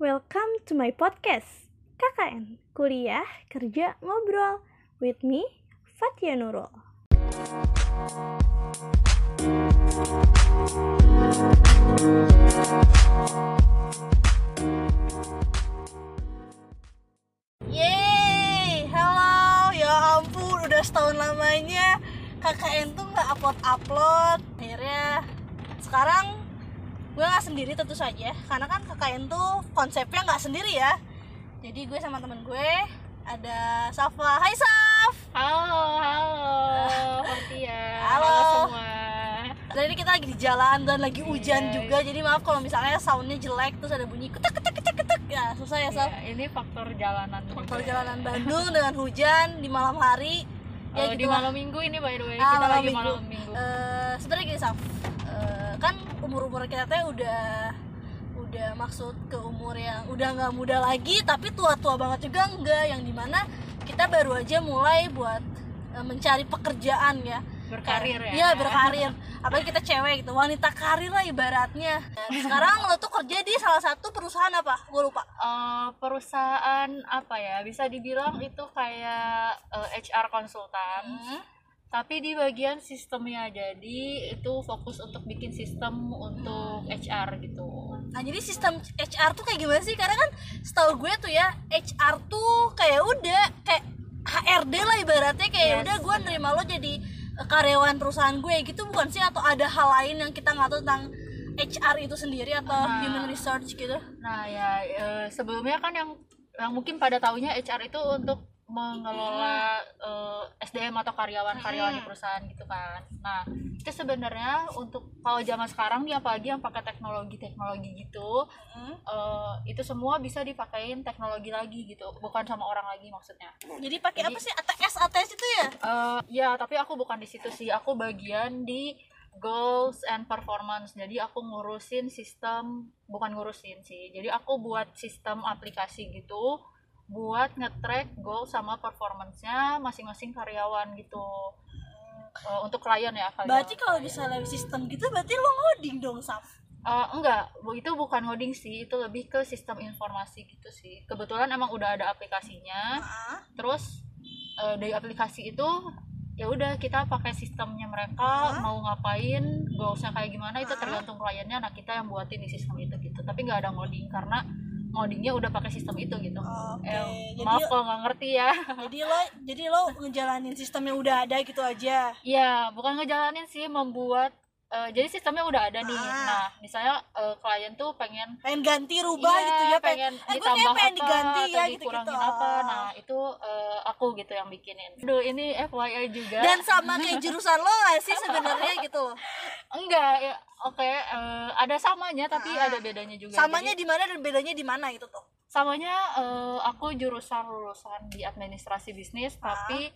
Welcome to my podcast. KKN Kuliah Kerja Ngobrol. With me Fatia Nurul. Yeay, halo, ya ampun udah setahun lamanya KKN tuh nggak upload-upload. Akhirnya sekarang gue nggak sendiri tentu saja Karena kan KKN tuh konsepnya nggak sendiri ya Jadi gue sama temen gue ada Safa Hai Saf Halo, halo, Fatia. Halo. semua. Dan ini kita lagi di jalan dan lagi hujan Iya. juga Jadi maaf kalau misalnya soundnya jelek terus ada bunyi ketek ketek ketek ketek Ya susah ya Saf Ya, ini faktor jalanan. Faktor juga. jalanan Bandung dengan hujan di malam hari Ya di gitu lah. malam minggu ini by the way, Ah, kita malam lagi minggu. malam minggu. Eh, sebenarnya gini Saf Kan umur umur kita teh udah udah maksud ke umur yang udah nggak muda lagi tapi tua tua banget juga enggak yang di mana kita baru aja mulai buat eh, mencari pekerjaan ya Berkarir ya. Iya berkarir apalagi kita cewek gitu wanita karir lah ibaratnya Nah, sekarang lo tuh kerja di salah satu perusahaan apa gue lupa Eh, perusahaan apa ya? Bisa dibilang itu kayak eh, HR konsultan. Hmm. Tapi di bagian sistemnya jadi itu fokus untuk bikin sistem untuk HR gitu. Nah jadi sistem HR tuh kayak gimana sih? Karena kan setahu gue tuh ya HR tuh kayak udah kayak HRD lah ibaratnya kayak Yes, udah gue nerima lo jadi eh, karyawan perusahaan gue gitu bukan sih atau ada hal lain yang kita nggak tahu tentang HR itu sendiri atau Nah. human research gitu? Nah ya eh, sebelumnya kan yang yang mungkin pada tahunya HR itu untuk mengelola eh, SDM atau karyawan-karyawan di perusahaan gitu kan. Nah itu sebenarnya untuk kalau zaman sekarang nih apalagi yang pakai teknologi-teknologi gitu Hmm. eh, itu semua bisa dipakein teknologi lagi gitu, bukan sama orang lagi maksudnya. Jadi pakai apa sih ATS ATS itu ya? Eh, ya tapi aku bukan di situ sih, aku bagian di goals and performance. Jadi aku ngurusin sistem, bukan ngurusin sih. Jadi aku buat sistem aplikasi gitu buat nge-track goal sama performance-nya masing-masing karyawan gitu. Eh, untuk klien ya karyawan. Berarti kalau misalnya sistem gitu berarti lo ngoding dong Saf? Eh, enggak, itu bukan ngoding sih, itu lebih ke sistem informasi gitu sih. Kebetulan emang udah ada aplikasinya. Ah. terus eh, dari aplikasi itu ya udah kita pakai sistemnya mereka Hah? mau ngapain goalsnya kayak gimana itu Hah? tergantung kliennya nah kita yang buatin di sistem itu gitu tapi nggak ada ngoding karena ngodingnya udah pakai sistem itu gitu Oke, Eh, jadi- maaf kalau nggak ngerti ya Jadi lo jadi lo ngejalanin sistem yang udah ada gitu aja. ya bukan ngejalanin sih membuat eh, jadi sistemnya udah ada nih. Ah. nah misalnya eh, klien tuh pengen Pengen ganti rubah Iya, gitu ya pengen eh, ditambah pengen apa diganti atau ya gitu dikurangin gitu apa nah itu eh, aku gitu yang bikinin. Aduh ini FYI juga. Dan sama kayak jurusan lo gak sih sebenarnya gitu? Enggak ya oke eh, ada samanya tapi Ah. ada bedanya juga. Samanya di mana dan bedanya di mana itu tuh? Samanya eh, aku jurusan lulusan di administrasi bisnis Ah. tapi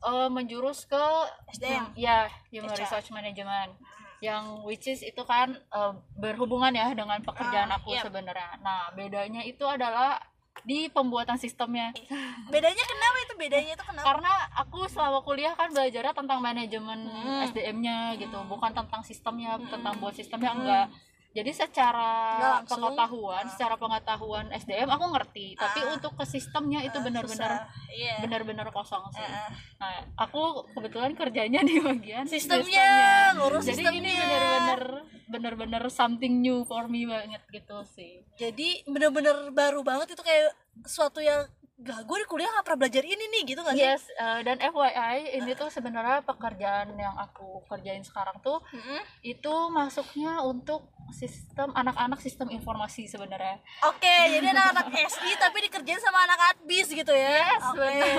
eh, menjurus ke SDM. ya human HR. research management yang which is itu kan eh, berhubungan ya dengan pekerjaan Ah, aku yep. sebenarnya nah bedanya itu adalah di pembuatan sistemnya bedanya kenapa itu bedanya itu kenapa karena aku selama kuliah kan belajarnya tentang manajemen Hmm. SDM-nya gitu bukan tentang sistemnya Hmm. tentang buat sistemnya Hmm. Jadi secara langsung. pengetahuan Ah. secara pengetahuan SDM aku ngerti tapi Ah. untuk ke sistemnya itu Ah, benar-benar susah. iya benar-benar kosong sih ah. nah aku kebetulan kerjanya di bagian sistemnya ngurus jadi sistemnya ini benar-benar benar-benar something new for me banget gitu sih jadi bener-bener baru banget itu kayak sesuatu yang gak gue di kuliah gak pernah belajar ini nih gitu gak sih Yes, eh, dan FYI ini tuh sebenarnya pekerjaan yang aku kerjain sekarang tuh Mm-mm. itu masuknya untuk sistem anak-anak sistem informasi sebenarnya. Oke, jadi anak-anak SI tapi dikerjain sama anak adbis gitu ya. Yes, Oke. benar.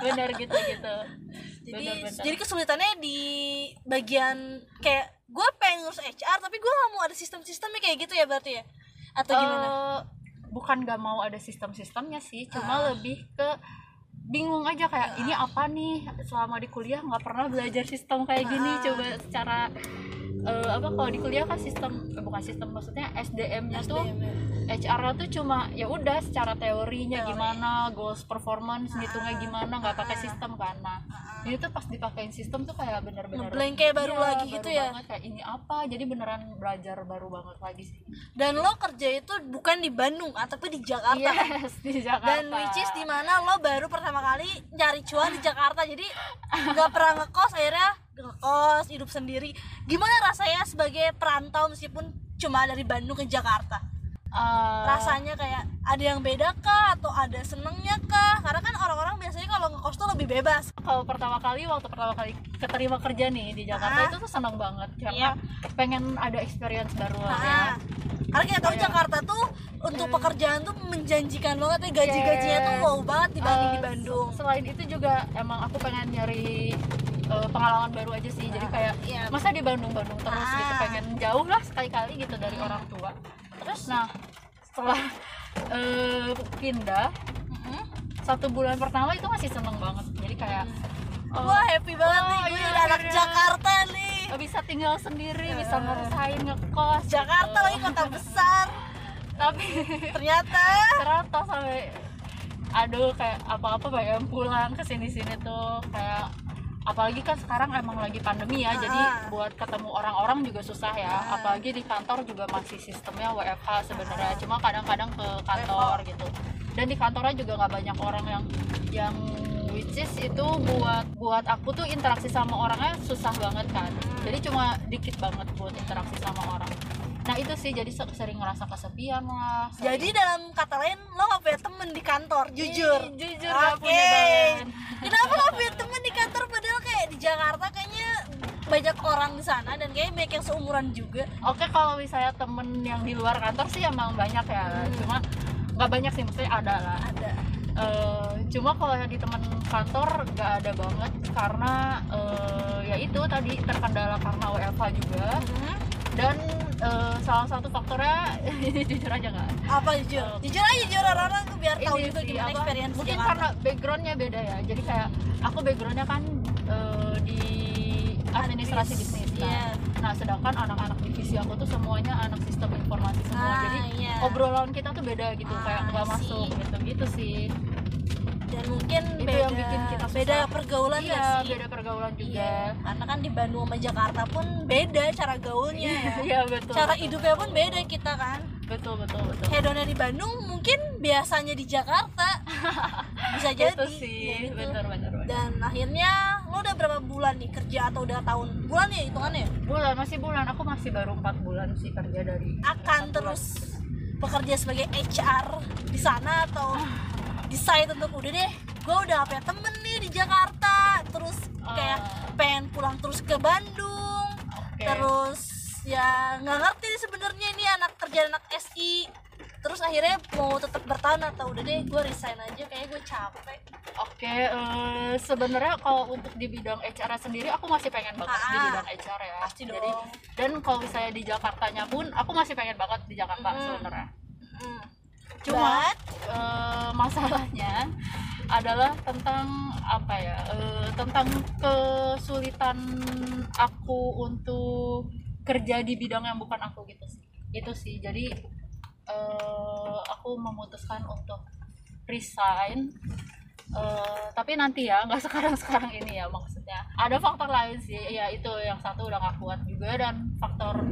benar gitu gitu. Jadi jadi kesulitannya di bagian kayak gue pengen ngurus HR tapi gue gak mau ada sistem-sistemnya kayak gitu ya berarti ya. Atau gimana? Eh, bukan gak mau ada sistem-sistemnya sih, cuma Ah. lebih ke bingung aja kayak ini apa nih? Selama di kuliah nggak pernah belajar sistem kayak gini coba secara eh, apa kalau di kuliah kan sistem eh, bukan sistem maksudnya SDM-nya tuh SDM -nya. HR-nya tuh cuma ya udah secara teorinya Teori. gimana goals performance ngitungnya Ah, gimana nggak pakai ah. sistem kan. Nah ini tuh pas dipakein sistem tuh kayak bener-bener Ngeblank kayak baru Iya, lagi baru gitu ya. banget, kayak ini apa jadi beneran belajar baru banget lagi sih. Dan lo kerja itu bukan di Bandung ah, tapi di Jakarta. Yes di Jakarta. Dan which is di mana lo baru pertama kali nyari cuan di Jakarta. Jadi nggak pernah ngekos akhirnya ngekos hidup sendiri. Gimana rasanya sebagai perantau meskipun cuma dari Bandung ke Jakarta Eh, rasanya kayak ada yang beda kah atau ada senengnya kah karena kan orang-orang biasanya kalau ngekos tuh lebih bebas kalau pertama kali waktu pertama kali keterima kerja nih di Jakarta Ah. itu tuh seneng banget Iya. karena pengen ada experience baru lah ya Nah, karena kita tahu Kayak- Jakarta tuh untuk pekerjaan tuh menjanjikan banget ya gaji-gajinya tuh wow banget dibanding di Eh, Bandung se- Selain itu juga emang aku pengen nyari eh, pengalaman baru aja sih. Jadi kayak iya. masa di Bandung-Bandung terus Ah. gitu pengen jauh lah sekali-kali gitu dari orang tua. Terus nah setelah eh, pindah Mm-mm. satu bulan pertama itu masih seneng banget. Jadi kayak oh, wah happy banget nih Oh, gue iya, anak iya. Jakarta nih bisa tinggal sendiri, bisa ngerasain ngekos. Jakarta gitu. lagi kota besar Tapi ternyata ternyata sampai aduh kayak apa-apa pengen pulang ke sini-sini tuh kayak apalagi kan sekarang emang lagi pandemi ya jadi Ah. buat ketemu orang-orang juga susah ya. Ah. apalagi di kantor juga masih sistemnya WFH sebenarnya. Cuma kadang-kadang ke kantor gitu. Dan di kantornya juga nggak banyak orang yang yang which is itu buat buat aku tuh interaksi sama orangnya susah banget kan. Jadi cuma dikit banget buat interaksi sama orang nah itu sih. Jadi se- sering ngerasa kesepian lah sering- jadi dalam kata lain lo gak punya temen di kantor jujur Ih, jujur. gak Oke. punya banget kenapa gak punya temen di kantor? Padahal kayak di Jakarta kayaknya banyak orang di sana dan kayaknya banyak yang seumuran juga. Oke kalau misalnya temen yang di luar kantor sih emang banyak ya. Cuma nggak banyak sih maksudnya ada lah. Ada. Eh, cuma kalau di temen kantor nggak ada banget karena eh, ya itu tadi terkendala karena WFH juga dan eh, salah satu faktornya ini jujur aja nggak? Apa jujur? Jujur aja jujur orang-orang tuh biar tahu juga sih, gimana apa, experience mungkin Jakarta. karena backgroundnya beda ya. Jadi kayak aku backgroundnya kan eh, di administrasi Admis, bisnis kan? iya. nah sedangkan anak-anak divisi aku tuh semuanya anak sistem informasi semua. Ah, jadi iya. obrolan kita tuh beda gitu Ah, kayak nggak masuk gitu. Gitu sih dan mungkin Itu beda yang bikin kita susah. beda pergaulan iya sih? beda pergaulan juga. Iya, karena kan di Bandung sama Jakarta pun beda cara gaulnya. Ya. iya betul cara betul, hidupnya pun beda kita kan. Betul betul betul. Hedonnya di Bandung mungkin biasanya di Jakarta. Bisa jadi itu sih. ya gitu. bener bener. dan akhirnya lo udah berapa bulan nih kerja atau udah tahun? Bulan ya hitungannya? Ya? bulan masih bulan. Aku masih baru empat bulan sih kerja dari akan terus bekerja sebagai HR di sana atau decide untuk udah deh gue udah punya temen nih di Jakarta terus kayak Ah. pengen pulang terus ke Bandung Oke. terus ya nggak ngerti sebenarnya ini anak kerja anak SI terus akhirnya mau tetap bertahan atau udah deh gue resign aja kayak gue capek Oke, eh, sebenarnya kalau untuk di bidang HR sendiri aku masih pengen banget di Ah, bidang HR ya. pasti Jadi dan kalau misalnya di Jakartanya pun aku masih pengen banget di Jakarta Mm. sebenarnya. Cuma But, eh, masalahnya adalah tentang apa ya? eh, tentang kesulitan aku untuk kerja di bidang yang bukan aku gitu sih. Itu sih. Jadi eh, aku memutuskan untuk resign Eh, tapi nanti ya nggak sekarang sekarang ini ya maksudnya ada faktor lain sih ya itu yang satu udah nggak kuat juga dan faktor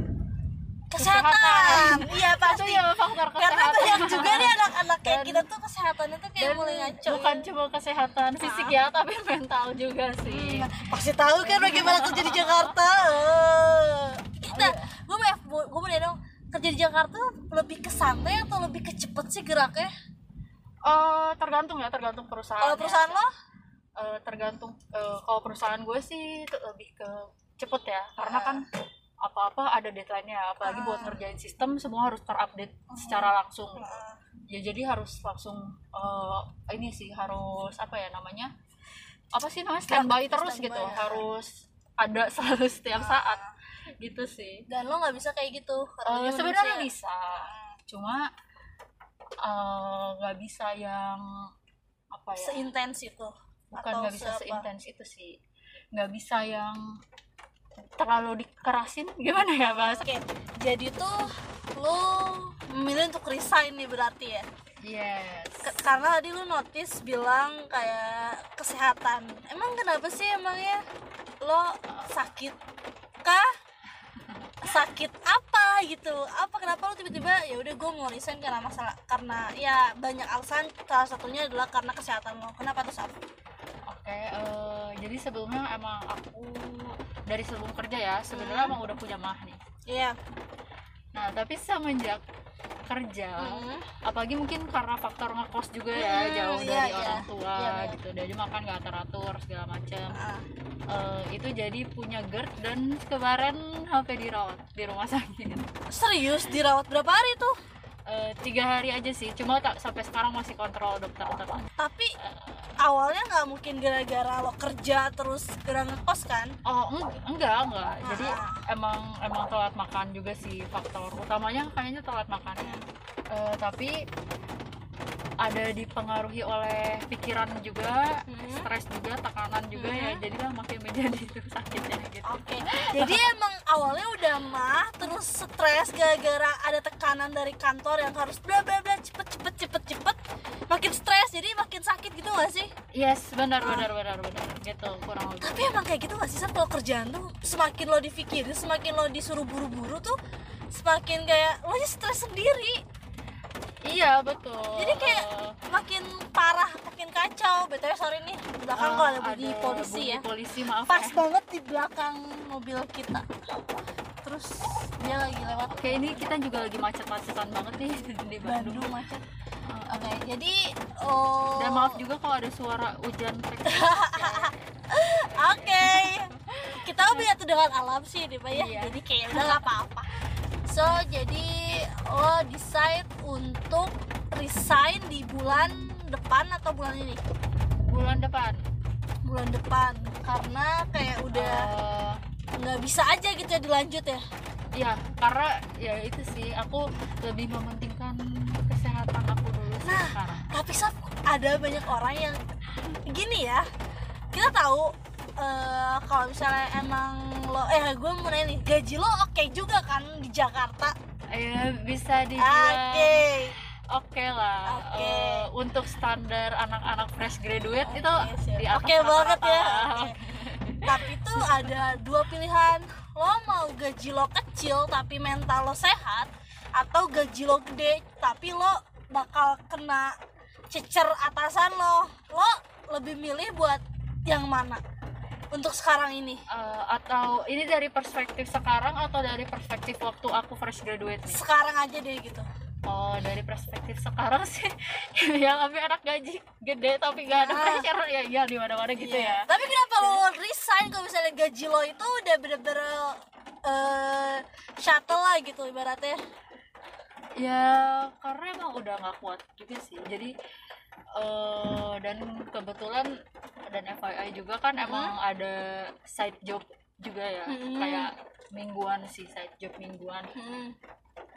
kesehatan. Iya itu pasti. ya faktor karena kesehatan. banyak juga nih anak-anak kayak kita tuh kesehatannya tuh kayak mulai ngaco bukan ya. cuma kesehatan fisik ya tapi mental juga sih. Pasti tahu kan bagaimana kerja di Jakarta. Eh. kita gue mau gue mau dong. Kerja di Jakarta lebih ke santai atau lebih ke cepet sih geraknya? Eh, tergantung ya tergantung perusahaan kalau perusahaan lo? Tergantung eh, kalau perusahaan gue sih lebih ke cepet ya. Karena Ah. kan apa-apa ada deadline-nya. Apalagi buat ngerjain sistem semua harus terupdate secara langsung. Ya jadi harus langsung eh, ini sih harus apa ya namanya apa sih namanya standby terus standby, gitu. ya. harus ada selalu setiap saat. Gitu sih. Dan lo nggak bisa kayak gitu karena sebenarnya bisa. Cuma eh, nggak bisa yang apa ya? Seintens itu bukan nggak bisa seintens itu sih. Nggak bisa yang terlalu dikerasin gimana ya bahasa? Oke, jadi tuh lo memilih untuk resign nih berarti ya? Yes. K- karena tadi lu notice bilang kayak kesehatan. Emang kenapa sih emangnya? Lo sakit kah? Sakit apa gitu? Apa kenapa lu tiba-tiba ya udah gue mau resign karena masalah karena ya banyak alasan salah satunya adalah karena kesehatan lo. Kenapa tuh Saf? Oke, eh, jadi sebelumnya emang aku dari sebelum kerja ya, sebenarnya Hmm. emang udah punya mah nih. Iya. Nah, tapi semenjak kerja, Hmm. apalagi mungkin karena faktor ngekos juga ya, Hmm, jauh iya, dari iya. orang tua Iya, iya. gitu, dari makan gak teratur segala macam. Ah. Eh, itu jadi punya GERD dan kemarin sampai dirawat di rumah sakit. serius dirawat berapa hari tuh Eh, tiga hari aja sih, cuma tak sampai sekarang masih kontrol dokter tapi awalnya nggak mungkin gara-gara lo kerja terus gara ngekos kan Oh eng- enggak enggak. Jadi Ah. emang emang telat makan juga sih faktor utamanya kayaknya telat makannya. Eh, tapi ada dipengaruhi oleh pikiran juga, Hmm. stres juga, tekanan juga ya. Hmm. Jadilah makin menjadi sakitnya gitu. Oke, jadi emang awalnya udah mah, terus stres gara-gara ada tekanan dari kantor yang harus bla bla bla cepet cepet cepet cepet, makin stres jadi makin sakit gitu gak sih? Yes, benar Ah. benar benar benar. Gitu kurang lebih. Tapi emang kayak gitu gak sih kalau kerjaan tuh semakin lo dipikirin, semakin lo disuruh buru-buru tuh semakin kayak lo stres sendiri. Iya betul. Jadi kayak makin parah, makin kacau. BTW sorry nih, di belakang eh, kalau ada bunyi polisi ya. Polisi maaf Pas ya. banget di belakang mobil kita. Terus dia lagi lewat Oke ini kita juga lagi macet-macetan banget nih di Bandung. Bandung macet. Oke, jadi oh Dan maaf juga kalau ada suara hujan. Oke. Kita menyatu dengan alam sih nih, Pak ya. Iya. Jadi kayak udah apa-apa. So, jadi lo decide untuk resign di bulan depan atau bulan ini? Bulan depan. Bulan depan karena kayak udah Eh, nggak bisa aja gitu ya dilanjut ya. ya karena ya itu sih aku lebih mementingkan kesehatan aku dulu Nah. sekarang. Tapi Saf, ada banyak orang yang gini ya. Kita tahu eh, kalau misalnya emang lo eh gue mau nanya nih gaji lo oke juga kan di Jakarta Ya bisa oke dibilang oke lah. Oke. Eh, untuk standar anak-anak fresh graduate itu siap. di atas Oke banget rata-rata ya. Oke. tapi tuh ada dua pilihan lo mau gaji lo kecil tapi mental lo sehat atau gaji lo gede tapi lo bakal kena cecer atasan lo lo lebih milih buat yang mana untuk sekarang ini Eh, atau ini dari perspektif sekarang atau dari perspektif waktu aku fresh graduate nih? sekarang aja deh gitu Oh dari perspektif sekarang sih yang ambil anak gaji gede tapi nggak ada Ah. pressure ya ya di mana-mana gitu Iya. ya. tapi kenapa lo resign kalau misalnya gaji lo itu udah bener-bener eh, shuttle lah gitu ibaratnya Ya karena emang udah nggak kuat juga sih. Jadi eh dan kebetulan dan FYI juga kan emang ada side job juga ya Hmm. kayak mingguan sih side job mingguan. Hmm.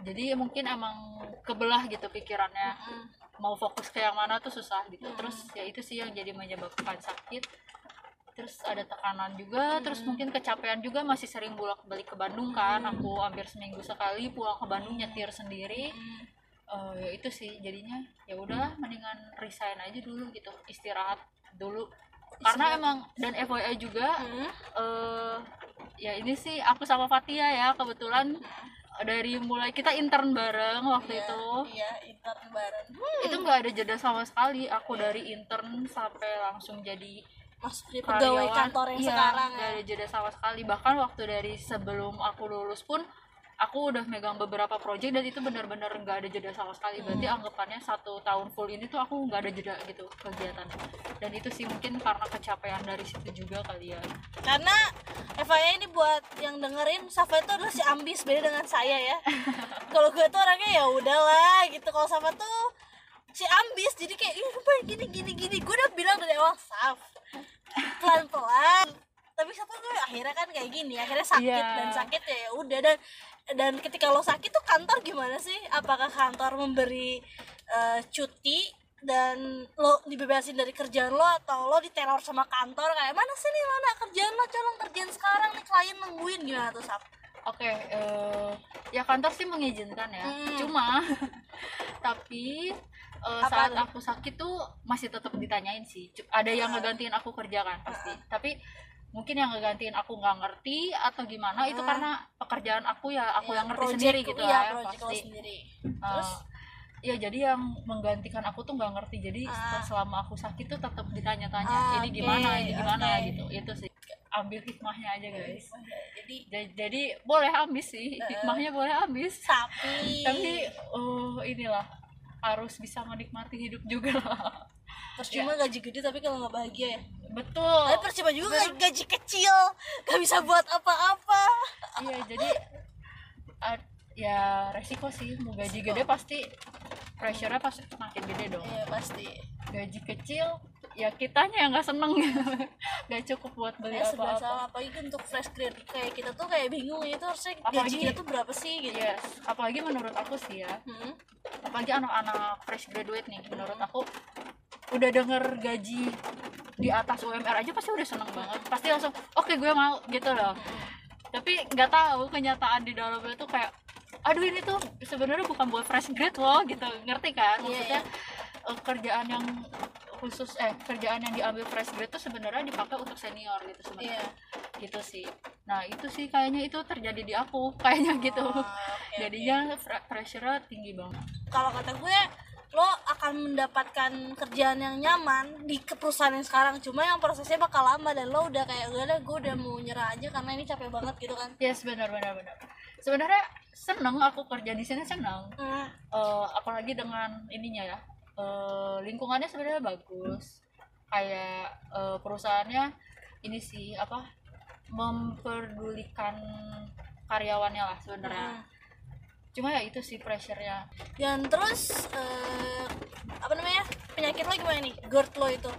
Jadi mungkin emang kebelah gitu pikirannya Hmm. mau fokus ke yang mana tuh susah gitu. Hmm. Terus ya itu sih yang jadi menyebabkan sakit. Terus ada tekanan juga, terus Hmm. mungkin kecapean juga masih sering bolak-balik ke Bandung kan. Aku hampir seminggu sekali pulang ke Bandung nyetir sendiri. Hmm. Eh, ya itu sih jadinya ya udah mendingan resign aja dulu gitu, istirahat dulu. Karena emang dan FYI juga Hmm. eh ya ini sih aku sama Fatia ya kebetulan dari mulai kita intern bareng waktu Iya, itu. iya intern bareng. Itu nggak ada jeda sama sekali aku dari intern sampai langsung jadi masuk di pegawai karyawan. kantor yang Iya, sekarang nggak ya ada jeda sama sekali. Bahkan waktu dari sebelum aku lulus pun aku udah megang beberapa project dan itu benar-benar nggak ada jeda sama sekali. Berarti Hmm. anggapannya satu tahun full ini tuh aku nggak ada jeda gitu kegiatan. Dan itu sih mungkin karena kecapean dari situ juga kali ya. Karena FYI ini buat yang dengerin Safa itu adalah si ambis beda dengan saya ya. Kalau gue tuh orangnya ya udahlah gitu. Kalau Safa tuh si ambis jadi kayak ih gini gini gini. Gue udah bilang dari awal Saf pelan pelan tapi Safa gue akhirnya kan kayak gini akhirnya sakit Iya. dan sakit ya udah dan dan ketika lo sakit tuh kantor gimana sih apakah kantor memberi eh, cuti dan lo dibebasin dari kerjaan lo atau lo diteror sama kantor kayak mana sih nih mana kerjaan lo colong kerjaan sekarang nih klien nungguin gimana tuh Sap? oke eh, ya kantor sih mengizinkan ya Hmm. cuma tapi Apa saat tuh? aku sakit tuh masih tetap ditanyain sih ada yang Ah. ngegantiin aku kerja kan pasti tapi mungkin yang ngegantiin aku nggak ngerti atau gimana itu Ah. karena pekerjaan aku ya aku Ya, yang ngerti project- sendiri gitu iya, ya lo pasti. sendiri. Eh, terus? ya jadi yang menggantikan aku tuh nggak ngerti. Jadi Ah. selama aku sakit tuh tetap ditanya-tanya Ah, ini gimana ini gimana? oke. gitu. Itu sih. Ambil hikmahnya aja guys. jadi jadi, jadi boleh ambis sih Eh. hikmahnya boleh ambis sapi tapi oh inilah harus bisa menikmati hidup juga lah percuma gaji gede tapi kalau nggak bahagia ya? Betul. Tapi percuma juga gaji, gaji kecil. Gak bisa buat apa-apa. Iya jadi ad- ya resiko sih. Mau gaji gede pasti pressure-nya pasti makin gede dong. Iya pasti. Gaji kecil ya kitanya yang nggak seneng. Nggak cukup buat beli apa-apa. salah. Apalagi untuk fresh grade kayak kita tuh kayak bingung itu harusnya gaji Apalagi- kita tuh berapa sih gitu? Yes. Apalagi menurut aku sih ya. Hmm. apalagi anak-anak fresh graduate nih. Menurut aku udah denger gaji di atas UMR aja pasti udah seneng banget. Pasti langsung oke gue mau gitu loh. Tapi nggak tahu kenyataan di dalamnya tuh kayak aduh ini tuh sebenarnya bukan buat fresh grade loh gitu. Ngerti kan? Iya, maksudnya eh, kerjaan yang khusus eh kerjaan yang diambil fresh grade tuh sebenarnya dipakai untuk senior gitu sebenarnya. Iya. Gitu sih. Nah itu sih kayaknya itu terjadi di aku kayaknya gitu. Oh, oke, jadinya fre- pressure tinggi banget. Kalau kata gue lo akan mendapatkan kerjaan yang nyaman di perusahaan yang sekarang cuma yang prosesnya bakal lama dan lo udah kayak gue gue udah mau nyerah aja karena ini capek banget gitu kan Yes, benar benar benar. Sebenarnya seneng aku kerja di sini seneng. Hmm. Eh, apalagi dengan ininya ya. eh, lingkungannya sebenarnya bagus. Kayak eh, perusahaannya ini sih apa? memperdulikan karyawannya lah sebenarnya. Hmm. Cuma ya itu sih pressure-nya. dan terus eh, apa namanya penyakit lo gimana nih GERD lo itu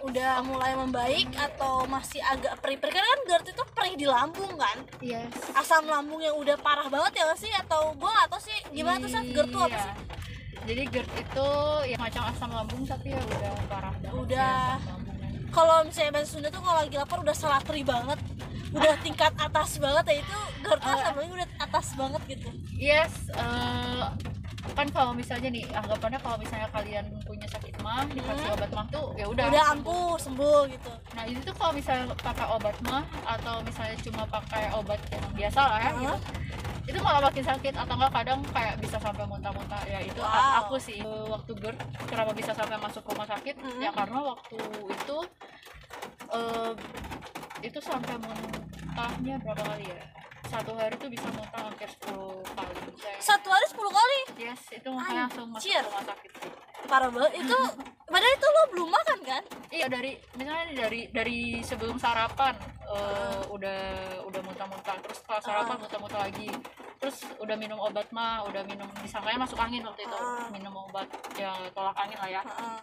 udah mulai membaik atau masih agak perih-perih karena kan GERD itu perih di lambung kan Yes. asam lambung yang udah parah banget ya sih atau gue atau sih gimana tuh sih GERD tuh apa Iya. sih Jadi GERD itu ya macam asam lambung tapi ya udah parah banget. Udah. lambungnya. kalau misalnya bahasa Sunda tuh kalau lagi lapar udah selatri banget udah tingkat atas banget ya itu GERD asam lambung udah atas banget gitu. Yes, eh, kan kalau misalnya nih anggapannya kalau misalnya kalian punya sakit mah dikasih obat mah tuh ya udah. udah ampuh sembuh gitu. Nah itu tuh kalau misalnya pakai obat mah atau misalnya cuma pakai obat yang biasa lah ya gitu, itu malah makin sakit atau enggak kadang kayak bisa sampai muntah-muntah. Ya itu Wow. aku sih waktu GERD kenapa bisa sampai masuk rumah sakit? Mhm. ya karena waktu itu eh, itu sampai muntahnya berapa kali ya satu hari tuh bisa muntah hampir 10 kali. Kayak- satu hari 10 kali? Yes, itu makanya langsung masuk rumah sakit sih. parah banget. Itu padahal itu lo belum makan kan? Iya dari misalnya dari dari sebelum sarapan eh, udah udah muntah-muntah. Terus setelah sarapan Ah. muntah-muntah lagi. Terus udah minum obat mah udah minum disangkanya masuk angin waktu itu. Ah. minum obat ya tolak angin lah ya. Heeh.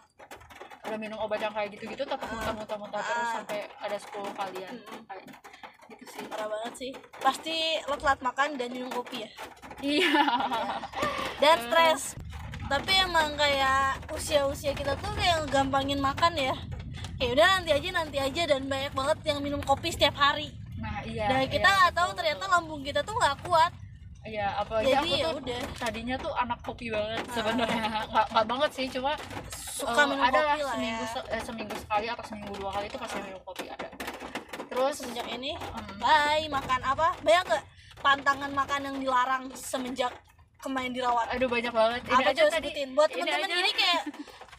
udah minum obat yang kayak gitu-gitu tetap muntah-muntah-muntah terus sampai ada 10 kalian Mm-mm. Gitu sih parah banget sih. Pasti lo telat makan dan minum kopi ya? Iya. Dan stres. Tapi emang kayak usia-usia kita tuh kayak gampangin makan ya. Kayak udah nanti aja nanti aja. Dan banyak banget yang minum kopi setiap hari. Nah iya dan kita iya, nggak tahu betul, ternyata lambung kita tuh nggak kuat. Iya, apalagi Jadi aku ya tuh udah. tadinya tuh anak kopi banget Ah. sebenarnya. Nggak banget sih, cuma suka eh, minum ada kopi lah lah seminggu ya se- eh, seminggu sekali atau seminggu dua kali itu pasti minum kopi. Terus semenjak ini hmm, bye makan apa banyak nggak pantangan makan yang dilarang semenjak kemarin dirawat aduh banyak banget. Ini apa aja coba sebutin buat ini temen-temen aja. ini kayak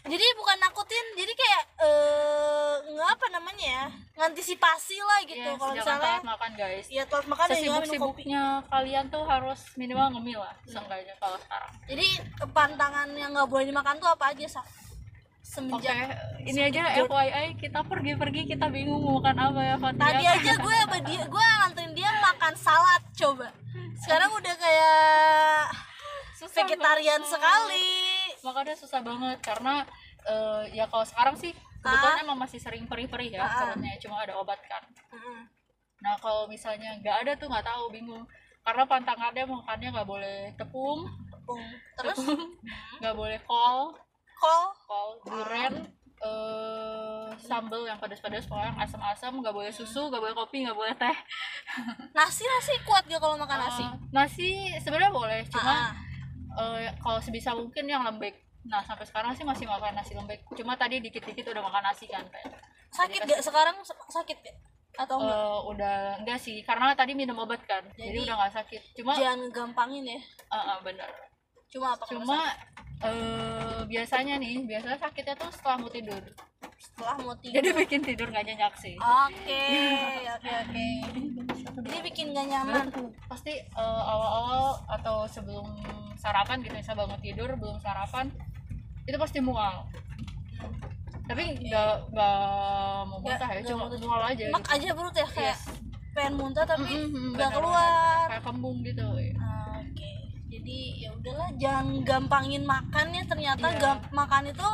jadi bukan nakutin jadi kayak eh nggak apa namanya ya ngantisipasi lah gitu Yes, kalau misalnya telat makan guys. ya telat makan kopi Sesibuk-sibuknya kalian tuh harus minimal ngemil lah, seenggaknya kalau sekarang. jadi pantangan yang nggak boleh dimakan tuh apa aja sah Semenjak ini aja FYI kita pergi-pergi kita bingung mau makan apa ya Fatia. tadi aja gue sama dia gue nganterin dia makan salad coba sekarang udah kayak Susah vegetarian banget. sekali makanya susah banget karena eh, ya kalau sekarang sih kebetulan emang masih sering perih-perih ya Ah. perutnya cuma ada obat kan Mm-mm. nah kalau misalnya nggak ada tuh nggak tahu bingung karena pantangannya makannya nggak boleh tepung Tepung. terus nggak boleh kol kol kol durian eh, sambel yang pedas-pedas pokoknya yang asam-asam nggak boleh susu nggak boleh kopi nggak boleh teh. Nasi nasi kuat gak kalau makan nasi? Eh, nasi sebenarnya boleh cuma Ah, eh, kalau sebisa mungkin yang lembek. Nah sampai sekarang sih masih makan nasi lembek. Cuma tadi dikit-dikit udah makan nasi kan Teh. sakit gak sekarang? Se- sakit gak atau enggak? Eh, udah enggak sih. Karena tadi minum obat kan jadi, Jadi, udah nggak sakit. Cuma jangan gampangin ya. Eh, eh, bener cuma apa cuma eh, biasanya nih biasanya sakitnya tuh setelah mau tidur. Setelah mau tidur. Jadi bikin tidur nggak nyenyak sih. Oke oke oke. Jadi bikin gak nyaman. Pasti eh, awal-awal atau sebelum sarapan gitu misalnya bangun tidur belum sarapan itu pasti mual. Tapi nggak nggak mau muntah ya cuma mual aja enak aja perut ya kayak Yes. pengen muntah tapi Mm-mm, nggak bener, keluar. kayak kembung gitu oke jadi ya udahlah jangan gampangin makan ya. Ternyata Iya. gam- makan itu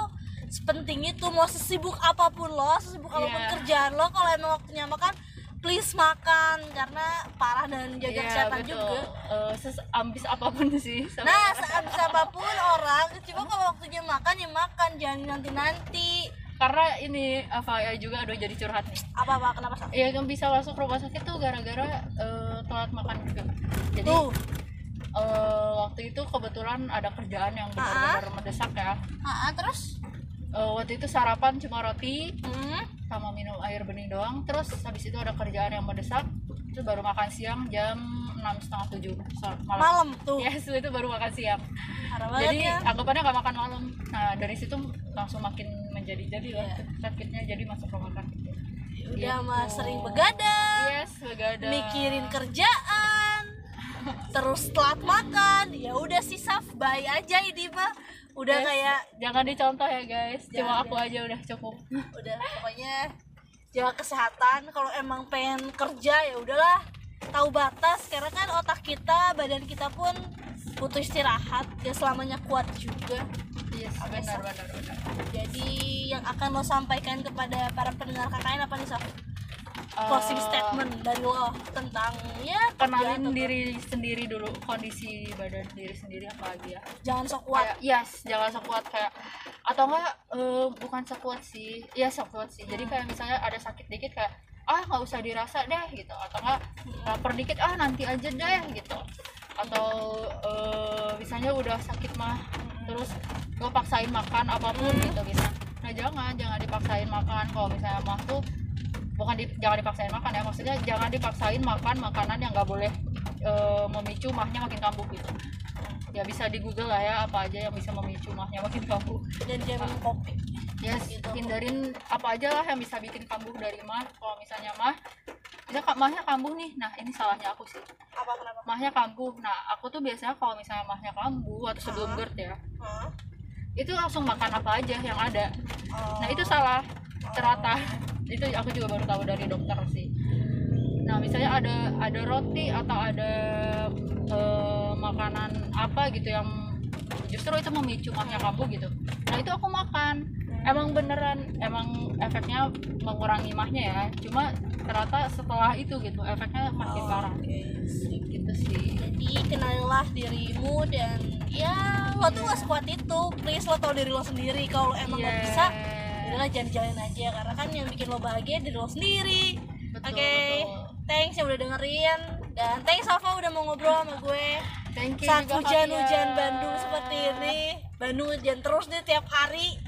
sepenting itu. Mau sesibuk apa pun lo sesibuk apa pun Iya. kerjaan lo kalau emang waktunya makan please makan. Karena parah dan jaga Iya, kesehatan betul. juga. Eh, ambis apa pun sih. Sama- nah sehabis apa pun orang coba kalau waktunya makan ya makan. Jangan nanti nanti karena ini apa ya juga aduh jadi curhat. Nih apa apa kenapa ya yang bisa masuk rumah sakit tuh gara-gara eh, telat makan juga. Jadi tuh eh, waktu itu kebetulan ada kerjaan yang benar-benar mendesak ya. Ah, terus? Eh, waktu itu sarapan cuma roti hmm, sama minum air bening doang. Terus habis itu ada kerjaan yang mendesak. Terus baru makan siang jam enam setengah tujuh malam. Malam tuh. Yes itu baru makan siang. Jadi ya. anggapannya nggak makan malam. Nah dari situ langsung makin menjadi-jadi lah. Iya. sakitnya jadi masuk rumah sakit. Udah Gitu. mah sering begadang. Yes begadang. Mikirin kerjaan terus telat makan. Ya udah sih saf. Bye aja ini mah. Udah Yes, kayak jangan dicontoh ya guys. Cuma Jangan, aku aja udah cukup. Udah pokoknya jaga kesehatan. Kalau emang pengen kerja ya udahlah. Tahu batas. Karena kan otak kita badan kita pun butuh istirahat. Ya selamanya kuat juga. Yes benar benar benar. Jadi yang akan lo sampaikan kepada para pendengar KKN apa nih Saf? Closing statement dari lo tentang ya kenalin diri sendiri dulu kondisi badan diri sendiri apa lagi ya jangan sok kuat. Kayak yes jangan sekuat kayak atau enggak eh, bukan sekuat sih. Ya sekuat sih. Jadi kayak misalnya ada sakit dikit kayak ah nggak usah dirasa deh gitu. Atau enggak lapar dikit ah nanti aja deh gitu. Atau eh, misalnya udah sakit mah terus gue paksain makan apa pun gitu bisa nah jangan jangan dipaksain makan. Kalau misalnya mah tuh bukan di- jangan dipaksain makan ya maksudnya jangan dipaksain makan makanan yang nggak boleh eh, memicu mahnya makin kambuh gitu. Ya bisa di google lah ya apa aja yang bisa memicu mahnya makin kambuh. Dan jangan minum kopi. Yes Gitu. hindarin apa aja lah yang bisa bikin kambuh dari mah. Kalau misalnya mah bisa kak mahnya kambuh nih. Nah ini salahnya aku sih. Apa kenapa? Mahnya kambuh. Nah aku tuh biasanya kalau misalnya mahnya kambuh atau sebelum. GERD ya Hah? Itu langsung makan apa aja yang ada. Oh. nah itu salah ternyata itu aku juga baru tahu dari dokter sih. Nah misalnya ada ada roti atau ada eh, makanan apa gitu yang justru itu memicu mahnya kambuh gitu. Nah itu aku makan. Emang beneran emang efeknya mengurangi mahnya ya. Cuma ternyata setelah itu gitu efeknya makin parah. Oke, sip. gitu sih. Jadi kenalilah dirimu dan ya lo tuh gak sekuat itu. Please lo tau diri lo sendiri. Kalau emang lo Yes. bisa udahlah jangan jalanin aja. Karena kan yang bikin lo bahagia diri lo sendiri. Oke betul. thanks yang udah dengerin. Dan thanks Alfa udah mau ngobrol sama gue. Thank you saat hujan-hujan. Bandung seperti ini. Bandung hujan terus deh tiap hari.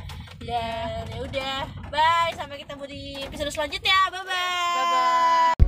Dan ya udah. Bye sampai ketemu di episode selanjutnya. Bye bye